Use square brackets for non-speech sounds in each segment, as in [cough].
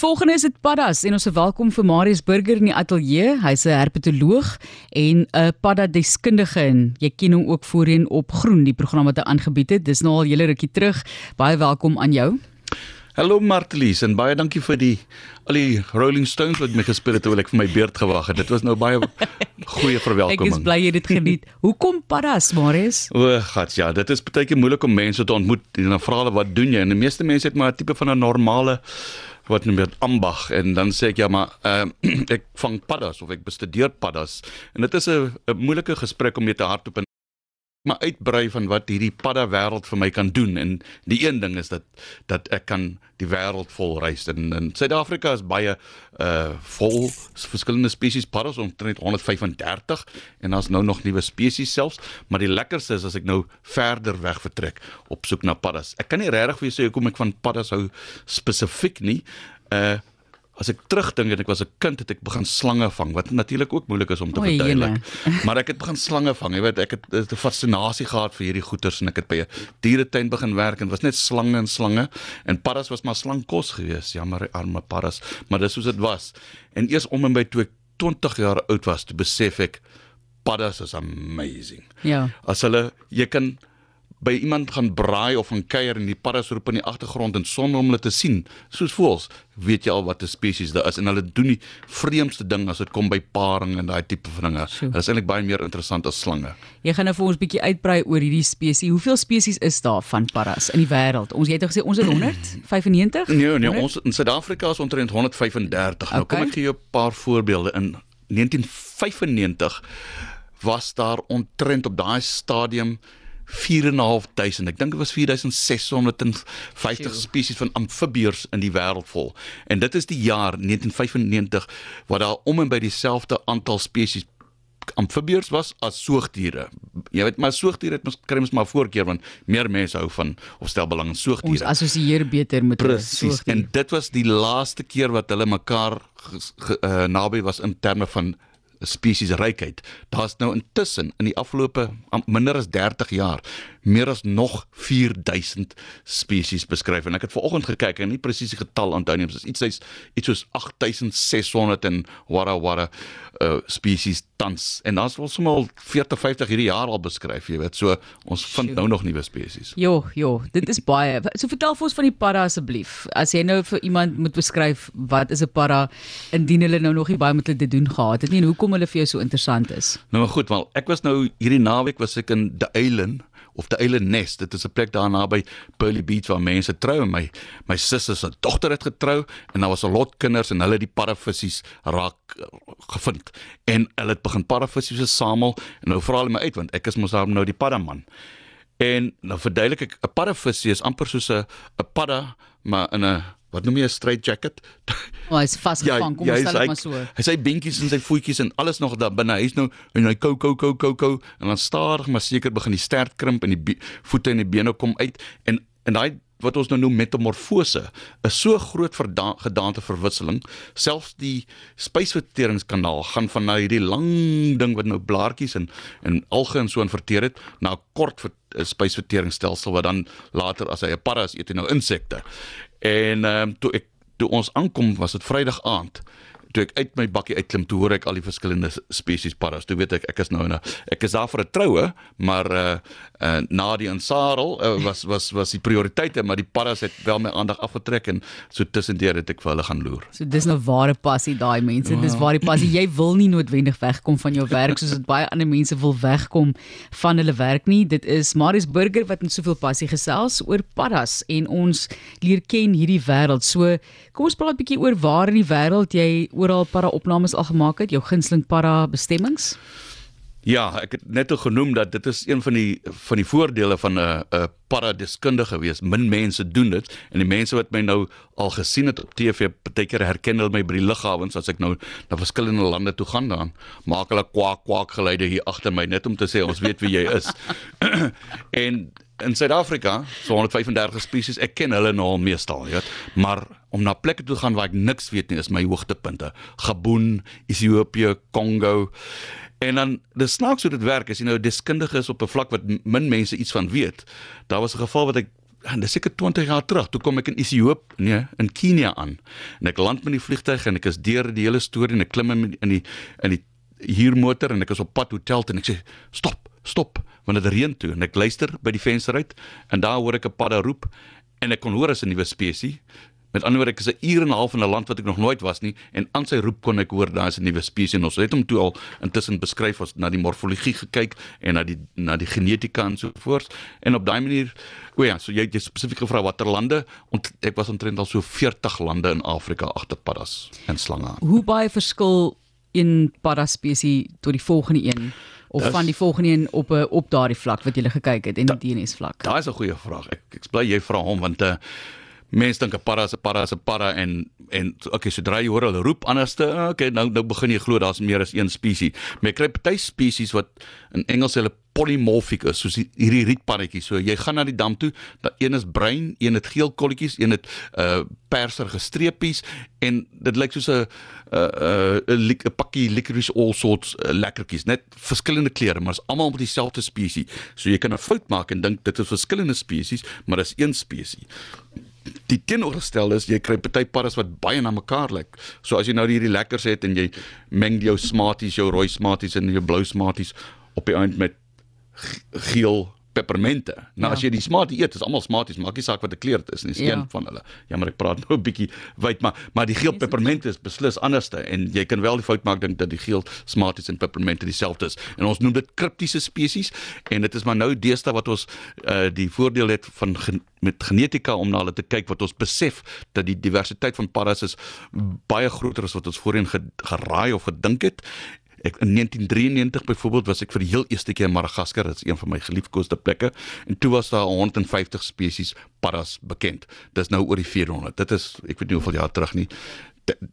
Volgende is dit paddas en ons is welkom vir Marius Burger in die ateljee. Hy's 'n herpetoloog en 'n padda deskundige en jy ken hom ook voorheen op Groen, die program wat hy aangebied het. Dis nou al hele rukkie terug. Baie welkom aan jou. Hallo Martelies en baie dankie vir die al die Rolling Stones wat my gespeel het terwyl ek vir my beurt gewag het. Dit was nou baie goeie [laughs] verwelkoming. Ek is bly jy het dit geniet. Hoekom paddas, Marius? O, gat ja, dit is baie keer moeilik om mense te ontmoet en dan vra hulle wat doen jy? En die meeste mense het maar 'n tipe van 'n normale wat noem dit ambag en dan sê ek ja maar uh, [clears throat] ek vang paddas of ek bestudeer paddas. En dit is 'n moeilike gesprek om mee te hardop en maar uitbrei van wat hierdie padda wêreld vir my kan doen. En die een ding is dat dat ek kan die wêreld vol reis en in Suid-Afrika is baie uh vol verskillende spesies paddas omtrent 135 en daar's nou nog nuwe spesies selfs. Maar die lekkerste is as ek nou verder weg vertrek op soek na paddas. Ek kan nie regtig vir jou sê hoekom ek van paddas hou spesifiek nie. Uh as ek terugdink en ek was 'n kind het ek begin slange vang wat natuurlik ook moeilik is om te verduidelik. [laughs] maar ek het begin slange vang. Jy weet ek het 'n fascinasie gehad vir hierdie goeters en ek het by 'n dieretuin begin werk en was net slange en slange en paddas was maar slangkos geweest. Jammer arme paddas, maar dis soos dit was. En eers om en by toe ek 20 jaar oud was, toe besef ek paddas is amazing. Ja. As hulle jy kan by iemand gaan braai of gaan kuier en die paddas roep in die agtergrond en sonder om hulle te sien, soos voels, weet jy al wat 'n spesies daar is en hulle doen die vreemdste ding as dit kom by paring en daai tipe van dinge. Dit is eintlik baie meer interessant as slange. Jy gaan nou vir ons 'n bietjie uitbrei oor hierdie spesies. Hoeveel spesies is daar van paddas in die wêreld? Ons jy het gesê ons het 195? [clears throat] Nee, nee, ons in Suid-Afrika is omtrent 135. Okay. Nou kom ek gee jou 'n paar voorbeelde in 1995 was daar omtrent op daai stadium 4.500. Ek dink dit was 4650 spesies van amfibieërs in die wêreld vol. En dit is die jaar 1995 wat daar om en by dieselfde aantal spesies amfibieërs was as soogdiere. Jy weet maar soogdiere het mos kry mos maar voorkeur want meer mense hou van of stel belang in soogdiere. Ons assosieer beter met Presies. En dit was die laaste keer wat hulle mekaar uh, naby was in terme van spesies rykheid. Daar's nou intussen in die afgelope minder as 30 jaar meer as nog 4000 spesies beskryf en ek het vanoggend gekyk en nie presies die getal onthou nie, dis iets iets iets soos 8600 en wara wara uh spesies tans en daar's wel sommer al 40 50 hierdie jaar al beskryf, jy weet. So ons vind nou nog nuwe spesies. Jo, jo, dit is baie. So vertel vir ons van die padda asseblief. As jy nou vir iemand moet beskryf wat is 'n padda indien hulle nou nog nie baie met hulle te doen gehad het nie en hoekom hulle vir jou so interessant is. Nou maar goed, wel ek was nou hierdie naweek was ek in the Island of die Island Nest. Dit is 'n plek daar naby Pearly Beach waar mense trou en my my sussie se dogter het getrou en daar was 'n lot kinders en hulle het die paravissies raak uh, gevind en hulle het begin paravissies versamel en nou vra hulle my uit want ek is mos nou die paddaman. En nou verduidelik ek 'n paravissie is amper soos 'n 'n padda maar in 'n wat noem jy 'n straight jacket? Oh, hy's vasgevang, [laughs] ja, kom ons stel dit maar so. Hy sê binkies en sy voetjies en alles nog daar binne. Hy's nou en hy kou kou kou kou kou en dan stadig maar seker begin die stert krimp en die voete en die bene kom uit en en daai wat ons nou noem metamorfose is so groot gedaante verwisseling selfs die spysverteringskanaal gaan van na hierdie lang ding wat nou blaartjies en en alge en so in verteer het na 'n kort spysverteringsstelsel wat dan later as hy 'n paras eet en nou insekte En ehm um, toe ek toe ons aankom was dit Vrydag aand toe ek uit my bakkie uitklim, toe hoor ek al die verskillende spesies paddas. Toe weet ek ek is nou in 'n ek is daar vir 'n troue, maar uh uh Nadie en Sarel uh, was was was die prioriteite, maar die paddas het wel my aandag afgetrek en so tussendeur het ek vir hulle gaan loer. So dis nou ware passie daai mense. Dis waar die passie. Jy wil nie noodwendig wegkom van jou werk soos dit baie ander mense wil wegkom van hulle werk nie. Dit is Marius Burger wat met soveel passie gesels oor paddas en ons leer ken hierdie wêreld. So kom ons praat 'n bietjie oor waar in die wêreld jy oral para opnames al gemaak het, jou gunsteling para bestemmings? Ja, ek het net genoem dat dit is een van die van die voordele van 'n 'n paradiskundige wees. Min mense doen dit en die mense wat my nou al gesien het op TV, partykeer herken hulle my by die lughawens as ek nou na verskillende lande toe gaan dan. Maak hulle kwak kwak geluide hier agter my net om te sê ons weet wie jy is. [clears throat] en in Suid-Afrika, so 135 spesies, ek ken hulle nou al meestal, jy weet, maar om na plekke toe gaan waar ek niks weet nie, is my hoogtepunte. Gabon, Ethiopië, Kongo. En dan dis snaaks hoe dit werk as jy nou deskundig is op 'n vlak wat min mense iets van weet. Daar was 'n geval wat ek en dis seker 20 jaar terug. Toe kom ek in Ethiopië, nee, in Kenia aan. En ek land met die vliegtuig en ek is deur die hele storie en ek klim in in die in die huurmotor en ek is op pad hotel toe en ek sê stop, stop, want dit reën toe en ek luister by die venster uit en daar hoor ek 'n padda roep en ek kon hoor as 'n nuwe spesies. Met ander woorde, ek is 'n uur en 'n half in 'n land wat ek nog nooit was nie en aan sy roep kon ek hoor daar is 'n nuwe spesies en ons het hom toe al intussen beskryf as na die morfologie gekyk en na die na die genetika en so voort en op daai manier o ja, so jy het spesifiek gevra watter lande ont, ek was omtrent al so 40 lande in Afrika agter paddas en slange. Hoe baie verskil een padda spesies tot die volgende een? Of das, van die volgende een op 'n op daardie vlak wat jy gekyk het en die DNS vlak. Daai is 'n goeie vraag. Ek ek bly jy vra hom want 'n uh, mense dink 'n para is 'n para is 'n para en en okay, sodra jy hoor hulle roep anderste, okay, nou nou begin jy glo daar's meer as een spesies. Maar jy kry party spesies wat in Engels hulle polymorphic is, soos hierdie rietpaddetjie. So jy gaan na die dam toe, dat een is bruin, een het geel kolletjies, een het uh perserige streepies en dit lyk soos 'n 'n 'n 'n pakkie licorice all sorts uh, lekkertjies, net verskillende kleure, maar is almal met dieselfde spesies. So jy kan 'n fout maak en dink dit is verskillende spesies, maar dit is een spesies die teenoorgestel is jy kry party paddas wat baie na mekaar lyk. So as jy nou hierdie lekkers het en jy meng jou smarties, jou rooi smarties en jou blou smarties op die eind met geel peppermente. Nou ja. as jy die smartie eet, is almal smarties, maak nie saak wat 'n kleur dit is nie, is ja. een van hulle. Jammer ek praat [laughs] nou 'n bietjie wyd, maar maar die geel peppermente is beslis anderste en jy kan wel die fout maak dink dat die geel smarties en peppermente dieselfde is. En ons noem dit kriptiese spesies en dit is maar nou deesdae wat ons uh die voordeel het van gen met genetika om na hulle te kyk wat ons besef dat die diversiteit van paddas is baie groter as wat ons voorheen geraai of gedink het Ek in 1993 byvoorbeeld was ek vir die heel eerste keer in Madagaskar, dit is een van my geliefkoeste plekke en toe was daar 150 spesies paddas bekend. Dis nou oor die 400. Dit is ek weet nie hoeveel jaar terug nie.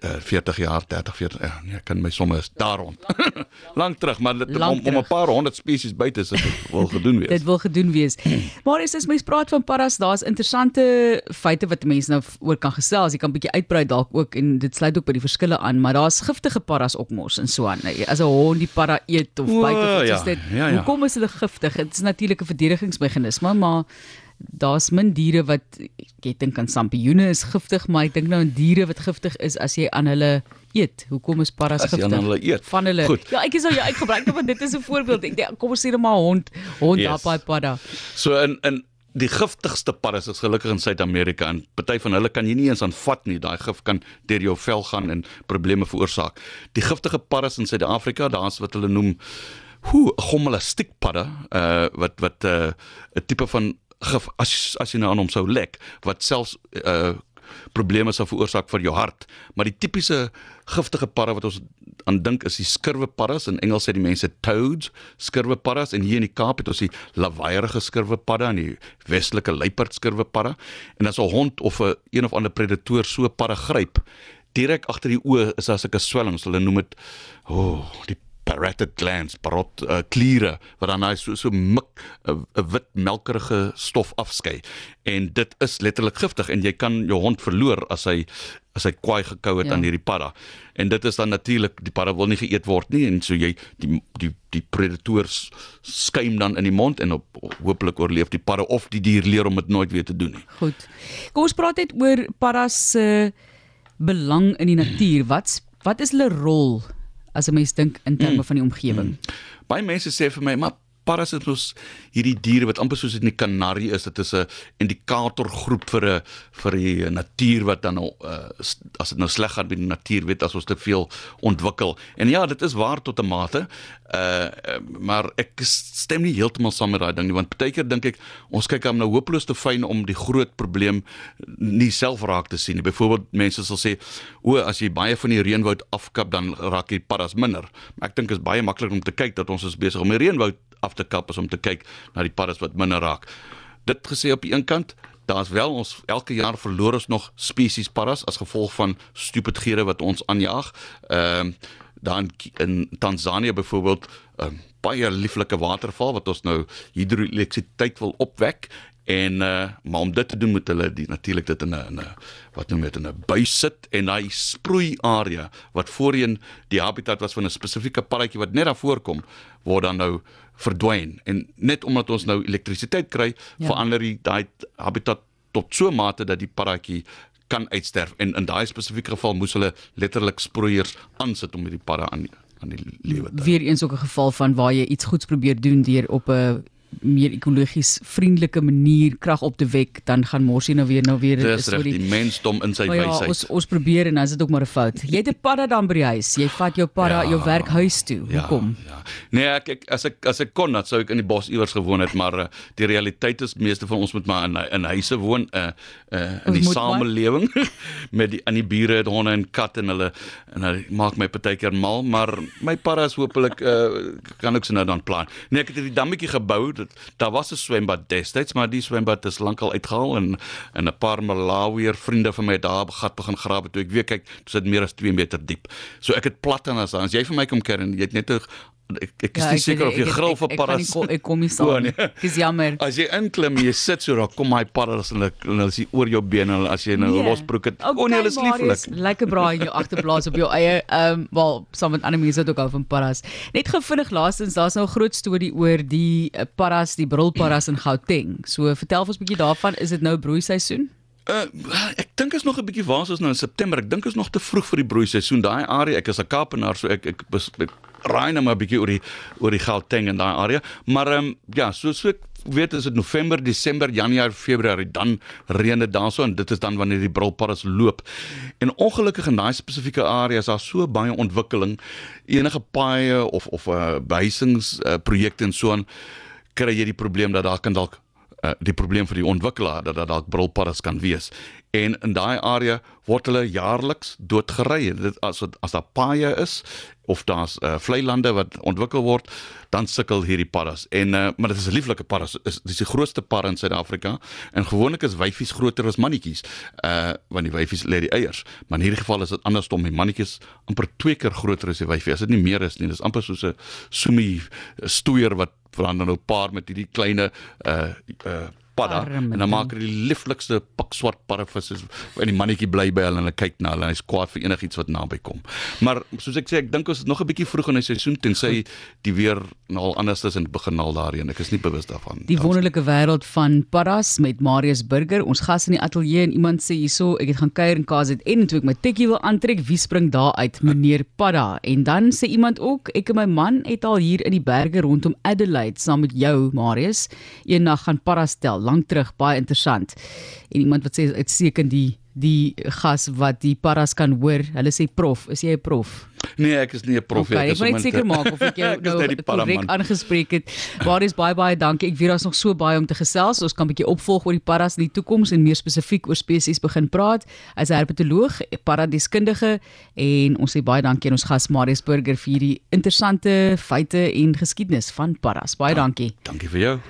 40 jaar, 30, 40. Ja, nee, kan my somme is daar rond. [laughs] Lank terug, maar dit, Lang om om 'n paar honderd spesies buite is dit wil gedoen wees. [laughs] dit wil gedoen wees. Maar as jy mens praat van paras, daar's interessante feite wat mense nou oor kan gesels. Jy kan bietjie uitbrei dalk ook en dit sluit ook by die verskille aan, maar daar's giftige paras ook mos in Swaan. As 'n hond die para eet of byt of iets ja, is dit. Ja, ja. Hoekom is hulle giftig? Dit is natuurlik 'n verdedigingsmeganisme, maar daar's min diere wat ek dink aan sampioene is giftig, maar ek dink nou aan diere wat giftig is as jy aan hulle eet. Hoekom is paras giftig? As jy aan hulle eet. Van hulle. Goed. Ja, ek is al ja, ek gebruik dit want dit is 'n voorbeeld. Ek denk, kom ons sê net maar hond, hond yes. daai padda. So in in die giftigste paras is gelukkig in Suid-Amerika en party van hulle kan jy nie eens aanvat nie. Daai gif kan deur jou vel gaan en probleme veroorsaak. Die giftige paras in Suid-Afrika, daar's wat hulle noem hoe gommelastiek padda, uh wat wat 'n uh, 'n tipe van as as jy nou aan hom sou lek wat selfs uh probleme sou veroorsaak vir jou hart. Maar die tipiese giftige parre wat ons aan dink is die skurweparras in Engels sê die mense toads, skurweparras en hier in die Kaap het ons die lawaaiige skurwepadda en die westelike luiperd skurwepadda. En as 'n hond of 'n een of ander predator so parre gryp, direk agter die oë is daar sulke swellings. Hulle noem dit o, oh, die parotid glands, parot uh, kliere wat dan hy so so mik 'n uh, wit melkerige stof afskei. En dit is letterlik giftig en jy kan jou hond verloor as hy as hy kwaai gekou het ja. aan hierdie padda. En dit is dan natuurlik die padda wil nie geëet word nie en so jy die die die predators skuim dan in die mond en op hopelik oorleef die padda of die dier leer om dit nooit weer te doen nie. Goed. Kom ons praat net oor paddas se uh, belang in die natuur. Wat wat is hulle rol as 'n mens dink in terme mm. van die omgewing. Mm. Baie mense sê vir my, maar parasitos hierdie diere wat amper soos 'n kanarie is, dit is 'n indikatorgroep vir 'n vir die natuur wat dan nou uh, as dit nou sleg gaan met die natuur, weet as ons te veel ontwikkel. En ja, dit is waar tot 'n mate. Uh maar ek stem nie heeltemal saam met daai ding nie, want baie keer dink ek ons kyk hom nou hopeloos te fyn om die groot probleem nie self raak te sien nie. Byvoorbeeld mense sal sê, "O, as jy baie van die reënwoud afkap, dan raak die paddas minder." Maar ek dink is baie maklik om te kyk dat ons is besig om die reënwoud af te kap is om te kyk na die paddas wat minder raak. Dit gesê op die een kant, daar's wel ons elke jaar verloor ons nog spesies paddas as gevolg van stupidhede wat ons aanjaag. Ehm uh, dan in Tansanië byvoorbeeld 'n uh, baie lieflike waterval wat ons nou hidroelektrisiteit wil opwek en uh, maar om dit te doen moet hulle die natuurlik dit in 'n wat noem dit in 'n buis sit en daai sproei area wat voorheen die habitat was van 'n spesifieke paddatjie wat net daar voorkom word dan nou verdwyn en net omdat ons nou elektrisiteit kry ja. verander die daai habitat tot so mate dat die paddatjie kan uitsterf en in daai spesifieke geval moes hulle letterlik sproeiers aansit om hierdie padda aan aan die lewe te. Weer eens ook 'n geval van waar jy iets goeds probeer doen deur op 'n meer ekologies vriendelike manier krag op te wek, dan gaan Morsie nou weer nou weer Dis reg, die mensdom in sy Maar ja, wysheid. ons ons probeer en dan is dit ook maar 'n fout. Jy het 'n padda dan by die huis. Jy vat jou padda Ja. jou werk huis toe. Hoekom? Ja, ja. Nee, ek, ek as ek as ek kon, dan sou ek in die bos iewers gewoon het, maar uh, die realiteit is meeste van ons moet maar in in huise woon, uh, uh [laughs] in die samelewing met die aan die bure, het honde en katte en hulle en hulle maak my partykeer mal, maar my paddas hopelik uh kan ek se nou dan plan. Nee, ek het hierdie dammetjie gebou. Daar was 'n swembad destyds, maar die swembad is lankal uitgehaal en en 'n paar Malawier vriende van my het daar gat begin grawe toe ek weer kyk, dit sit meer as 2 meter diep. So ek het plat en as as jy vir my kom keer en jy het net 'n ek, ek is Ja, nie ek seker of jy ek- ek- vir ek nie paddas. ko- Ek kom nie [laughs] saam. O, nee. Dis jammer. As jy inklim, jy sit so daar kom my paddas en hulle is oor jou bene en as jy nou 'n Nee. losbroek het. Okay, O nee, hulle is lieflik. Lekker braai in jou [laughs] agterplaas op jou eie ehm um, wel saam met ander mense wat ook hou van paddas. Net gou vinnig laastens, daar's nou 'n groot storie oor die uh, paddas, die brilpaddas in Gauteng. So vertel ons 'n bietjie daarvan. Is dit nou broeiseisoen? Uh, ek dink is nog 'n bietjie waar ons nou in September. Ek dink is nog te vroeg vir die broeiseisoen. Daai area, ek is 'n Kaapenaar, so ek ek, ek raai nou maar 'n bietjie oor die oor die Gauteng en daai area. Maar ehm um, ja, so so weet is dit November, Desember, Januarie, Februarie dan reën dit daarso en dit is dan wanneer die brilpaddas loop. En ongelukkig in daai spesifieke area is daar so baie ontwikkeling. Enige paaie of of uh, behuisings uh, en so aan kry jy die probleem dat daar kan dalk uh, die probleem vir die ontwikkelaar dat dat dalk brilpaddas kan wees. En in daai area word hulle jaarliks doodgery. Dit as as daar paaie is of daar's uh, vlei lande wat ontwikkel word, dan sukkel hierdie paddas. En uh, maar dit is 'n lieflike paddas. Is dis die grootste padda in Suid-Afrika en gewoonlik is wyfies groter as mannetjies. Uh want die wyfies lê die eiers. Maar in hierdie geval is dit andersom. Die mannetjies amper twee keer groter as die wyfie. As dit nie meer is nie, dis amper soos 'n soemie stoeier wat verander nou paar met hierdie kleine uh uh padda Arme en dan maak hy die lieflikste pikswart paddavis en die mannetjie bly by hulle en hulle kyk na hulle en hy's kwaad vir enigiets wat naby kom. Maar soos ek sê, ek dink ons is nog 'n bietjie vroeg in die seisoen tensy die weer nou al anders is en begin al daarheen. Ek is nie bewus daarvan. Die wonderlike wêreld van paddas met Marius Burger. Ons gas in die ateljee en iemand sê hierso, ek het gaan kuier in KZN en toe ek my tikkie wil aantrek, wie spring daar uit? Meneer Padda. En dan sê iemand ook, ek en my man het al hier in die berge rondom Adelaide saam met jou, Marius, eendag gaan paddas tel, lank terug, baie interessant. En iemand wat sê uitstekend die die gas wat die paddas kan hoor. Hulle sê prof, is jy 'n prof? Nee, ek is nie 'n prof Okay, ek is wil net sommer seker maak of ek jou [laughs] Ek nou korrek aangespreek het. Marius baie baie dankie. Ek weet daar's nog so baie om te gesels. Ons kan 'n bietjie opvolg oor die paddas in die toekoms en meer spesifiek oor spesies begin praat. As 'n herpetoloog, paradeskundige en ons sê baie dankie aan ons gas Marius Burger vir hierdie interessante feite en geskiedenis van paddas. Baie dankie. Dankie vir jou.